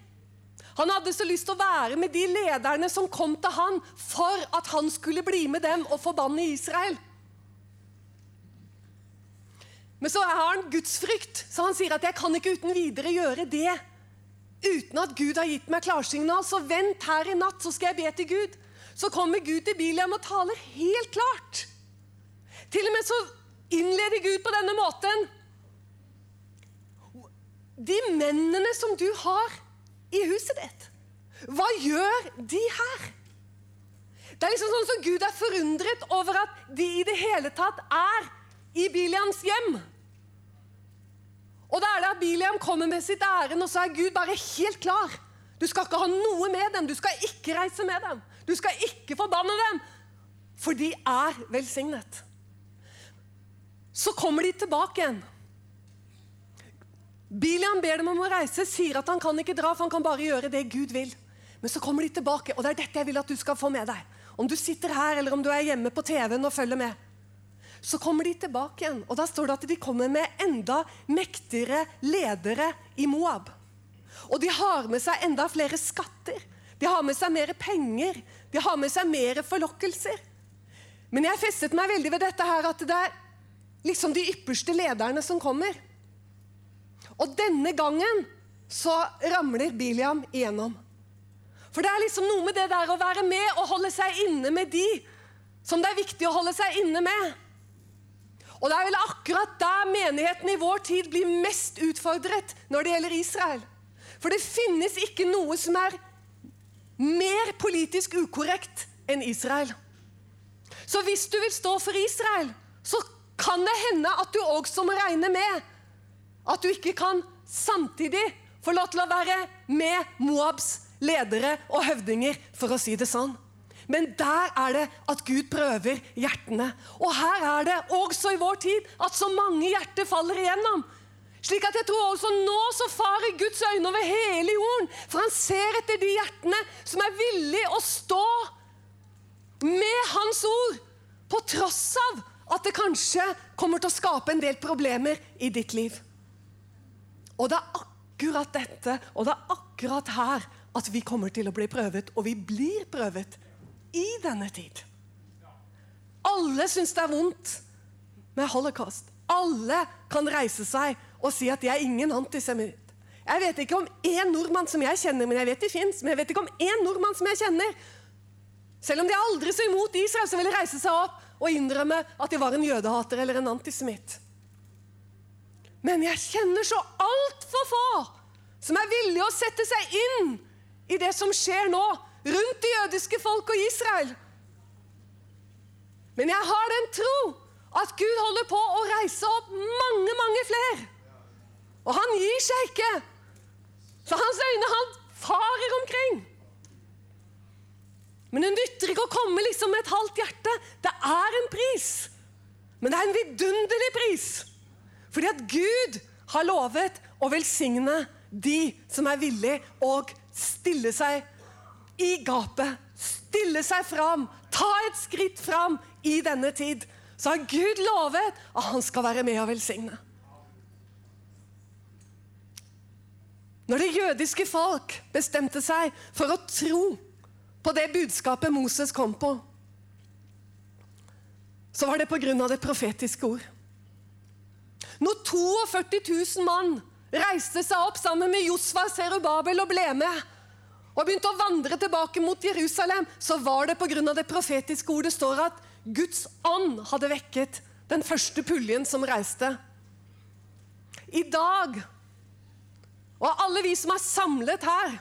Han hadde så lyst til å være med de lederne som kom til han for at han skulle bli med dem og forbanne Israel. Men så har han gudsfrykt, så han sier at 'jeg kan ikke uten videre gjøre det' uten at Gud har gitt meg klarsignal. Så vent her i natt, så skal jeg be til Gud. Så kommer Gud til Biliam og taler helt klart. Til og med så innleder Gud på denne måten. De mennene som du har i huset ditt, hva gjør de her? Det er liksom sånn som Gud er forundret over at de i det hele tatt er i Biliams hjem. Og da er det at Biliam kommer med sitt ærend, og så er Gud bare helt klar. Du skal ikke ha noe med dem, du skal ikke reise med dem. Du skal ikke forbanne dem, for de er velsignet. Så kommer de tilbake igjen. Biliam ber dem om å reise, sier at han kan ikke dra, for han kan bare gjøre det Gud vil. Men så kommer de tilbake, og det er dette jeg vil at du skal få med deg. Om du sitter her, eller om du er hjemme på TV-en og følger med. Så kommer de tilbake igjen, og da står det at de kommer med enda mektigere ledere i Moab. Og de har med seg enda flere skatter. De har med seg mer penger. De har med seg mer forlokkelser. Men jeg festet meg veldig ved dette her, at det er liksom de ypperste lederne som kommer. Og denne gangen så ramler Biliam igjennom. For det er liksom noe med det der å være med og holde seg inne med de som det er viktig å holde seg inne med. Og det er vel akkurat der menigheten i vår tid blir mest utfordret når det gjelder Israel. For det finnes ikke noe som er mer politisk ukorrekt enn Israel. Så hvis du vil stå for Israel, så kan det hende at du også må regne med at du ikke kan samtidig få lov til å være med Moabs ledere og høvdinger, for å si det sånn. Men der er det at Gud prøver hjertene. Og her er det også i vår tid at så mange hjerter faller igjennom. Slik at jeg tror også nå så farer Guds øyne over hele jorden. For han ser etter de hjertene som er villige å stå med Hans ord. På tross av at det kanskje kommer til å skape en del problemer i ditt liv. Og det er akkurat dette, og det er akkurat her at vi kommer til å bli prøvet, og vi blir prøvet i denne tid. Alle syns det er vondt med holocaust. Alle kan reise seg og si at de er ingen antisemitt. Jeg vet ikke om én nordmann som jeg kjenner, men jeg vet de fins. Men jeg vet ikke om én nordmann som jeg kjenner. Selv om de aldri så imot Israel, så vil de reise seg opp og innrømme at de var en jødehater eller en antisemitt. Men jeg kjenner så altfor få som er villige å sette seg inn i det som skjer nå rundt det jødiske folk og Israel. Men jeg har den tro at Gud holder på å reise opp mange, mange flere. Og han gir seg ikke. Så hans øyne han farer omkring. Men det nytter ikke å komme liksom med et halvt hjerte. Det er en pris. Men det er en vidunderlig pris. Fordi at Gud har lovet å velsigne de som er villige å stille seg i gapet. Stille seg fram. Ta et skritt fram i denne tid. Så har Gud lovet at han skal være med og velsigne. Når det jødiske folk bestemte seg for å tro på det budskapet Moses kom på, så var det av det profetiske ord. Når 42 000 mann reiste seg opp sammen med Josfa Serubabel og ble med, og begynte å vandre tilbake mot Jerusalem, så var det av det profetiske ordet står at Guds ånd hadde vekket den første puljen som reiste. I dag, og alle vi som er samlet her,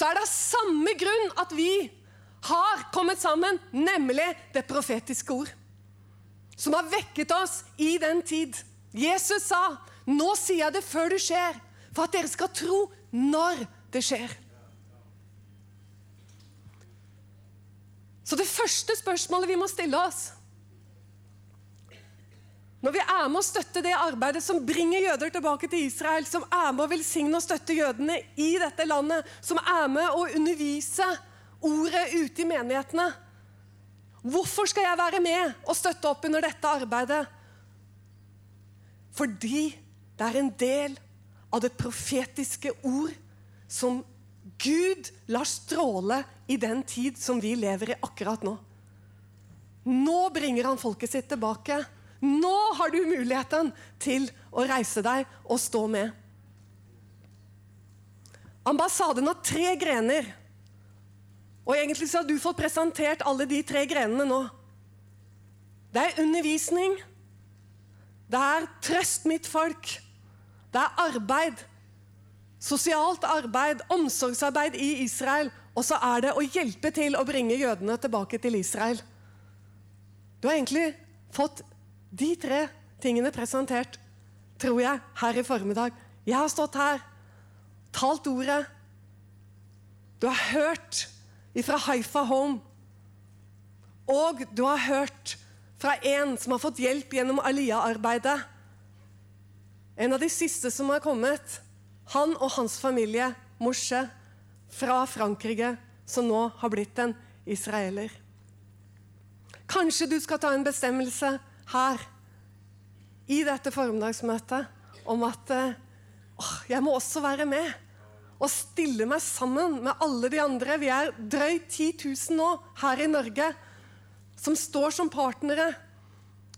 så er det samme grunn at vi har kommet sammen, nemlig det profetiske ord. Som har vekket oss i den tid. Jesus sa, 'Nå sier jeg det før det skjer, for at dere skal tro når det skjer'. Så det første spørsmålet vi må stille oss når vi er med å støtte det arbeidet som bringer jøder tilbake til Israel, som er med å velsigne og støtte jødene i dette landet, som er med å undervise ordet ute i menighetene Hvorfor skal jeg være med og støtte opp under dette arbeidet? Fordi det er en del av det profetiske ord som Gud lar stråle i den tid som vi lever i akkurat nå. Nå bringer han folket sitt tilbake. Nå har du muligheten til å reise deg og stå med. Ambassaden har tre grener. Og egentlig så har du fått presentert alle de tre grenene nå. Det er undervisning. Det er trøst mitt folk. Det er arbeid. Sosialt arbeid, omsorgsarbeid i Israel. Og så er det å hjelpe til å bringe jødene tilbake til Israel. Du har egentlig fått de tre tingene presentert, tror jeg, her i formiddag. Jeg har stått her, talt ordet. Du har hørt ifra Haifa Home. Og du har hørt fra en som har fått hjelp gjennom Aliyah-arbeidet. En av de siste som har kommet. Han og hans familie, Moshe, fra Frankrike, som nå har blitt en israeler. Kanskje du skal ta en bestemmelse her i dette formiddagsmøtet om at åh, jeg må også være med og stille meg sammen med alle de andre. Vi er drøyt 10 000 nå her i Norge som står som partnere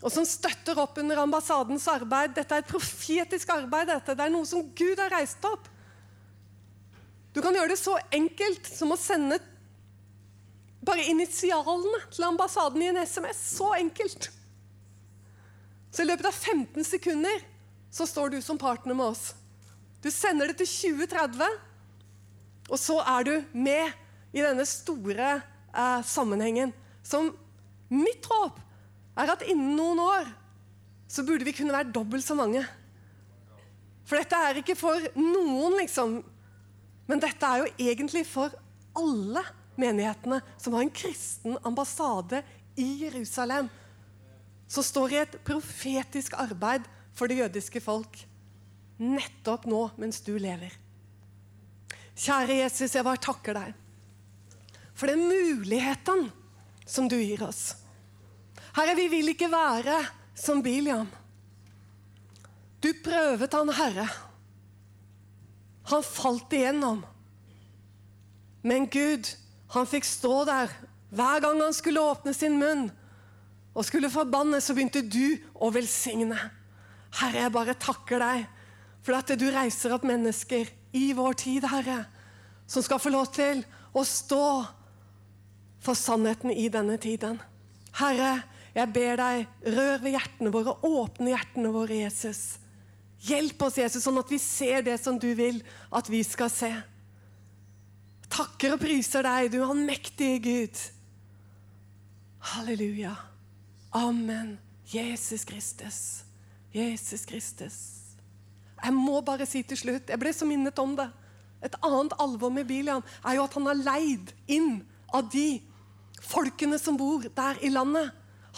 og som støtter opp under ambassadens arbeid. Dette er et profetisk arbeid. dette. Det er noe som Gud har reist opp. Du kan gjøre det så enkelt som å sende bare initialene til ambassaden i en SMS. Så enkelt. Så i løpet av 15 sekunder så står du som partner med oss. Du sender det til 2030, og så er du med i denne store eh, sammenhengen. Som mitt håp er at innen noen år så burde vi kunne være dobbelt så mange. For dette er ikke for noen, liksom. Men dette er jo egentlig for alle menighetene, som har en kristen ambassade i Jerusalem, som står i et profetisk arbeid for det jødiske folk nettopp nå mens du lever. Kjære Jesus, jeg bare takker deg for den muligheten som du gir oss. Herre, vi vil ikke være som Biliam. Du prøvet han, Herre. Han falt igjennom. Men Gud, han fikk stå der hver gang han skulle åpne sin munn og skulle forbanne, så begynte du å velsigne. Herre, jeg bare takker deg for at du reiser opp mennesker i vår tid, Herre, som skal få lov til å stå for sannheten i denne tiden. Herre, jeg ber deg, rør ved hjertene våre, åpne hjertene våre, Jesus. Hjelp oss, Jesus, sånn at vi ser det som du vil at vi skal se. Takker og priser deg, du allmektige Gud. Halleluja. Amen. Jesus Kristus. Jesus Kristus. Jeg må bare si til slutt, jeg ble så minnet om det. Et annet alvor med Bilian er jo at han er leid inn av de folkene som bor der i landet.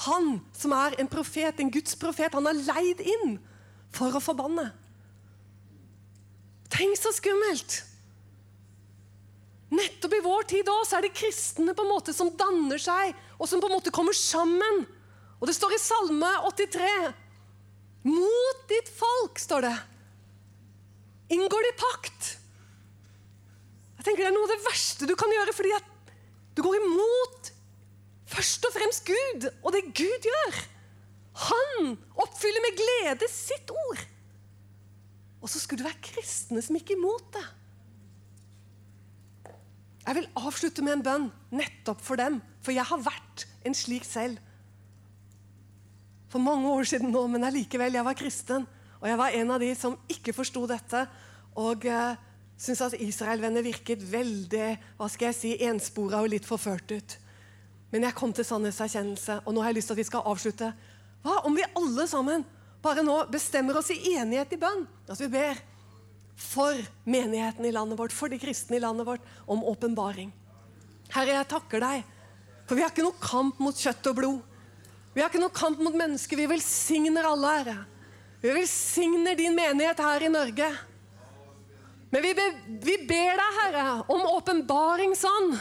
Han som er en profet, en Guds profet, han er leid inn for å forbanne. Tenk så skummelt! Nettopp i vår tid også, er det kristne på en måte som danner seg, og som på en måte kommer sammen. Og det står i Salme 83 Mot ditt folk, står det. Inngår de pakt? Jeg tenker Det er noe av det verste du kan gjøre, fordi at du går imot først og fremst Gud og det Gud gjør. Han oppfyller med glede sitt ord. Og så skulle det være kristne som gikk imot det. Jeg vil avslutte med en bønn nettopp for dem, for jeg har vært en slik selv. For mange år siden nå, men allikevel, jeg var kristen. Og jeg var en av de som ikke forsto dette, og uh, syntes at Israelvenner virket veldig hva skal jeg si, enspora og litt forført ut. Men jeg kom til sannhetserkjennelse, og nå har jeg lyst til at vi skal avslutte. Hva om vi alle sammen bare nå bestemmer oss i enighet i bønn? At vi ber for menigheten i landet vårt, for de kristne i landet vårt, om åpenbaring. Herre, jeg takker deg, for vi har ikke noe kamp mot kjøtt og blod. Vi har ikke noe kamp mot mennesker. Vi velsigner alle, Herre. Vi velsigner din menighet her i Norge. Men vi, be, vi ber deg, Herre, om åpenbaringsånd.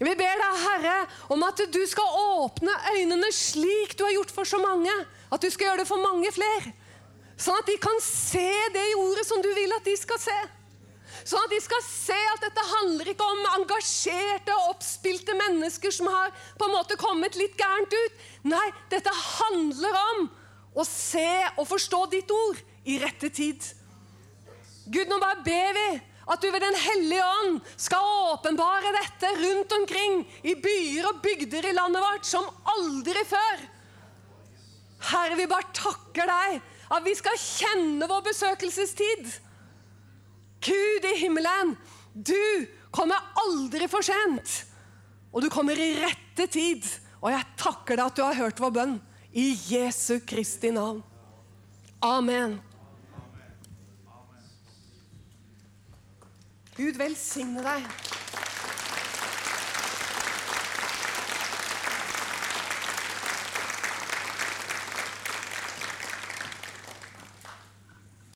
Vi ber deg, Herre, om at du skal åpne øynene slik du har gjort for så mange. At du skal gjøre det for mange flere. Sånn at de kan se det i ordet som du vil at de skal se. Sånn at de skal se at dette handler ikke om engasjerte, og oppspilte mennesker som har på en måte kommet litt gærent ut. Nei, dette handler om å se og forstå ditt ord i rette tid. Gud, nå bare ber vi at du ved Den hellige ånd skal åpenbare dette rundt omkring i byer og bygder i landet vårt som aldri før. Herre, vi bare takker deg at vi skal kjenne vår besøkelsestid. Gud i himmelen, du kommer aldri for sent. Og du kommer i rette tid. Og jeg takker deg at du har hørt vår bønn. I Jesu Kristi navn. Amen. Gud velsigne deg.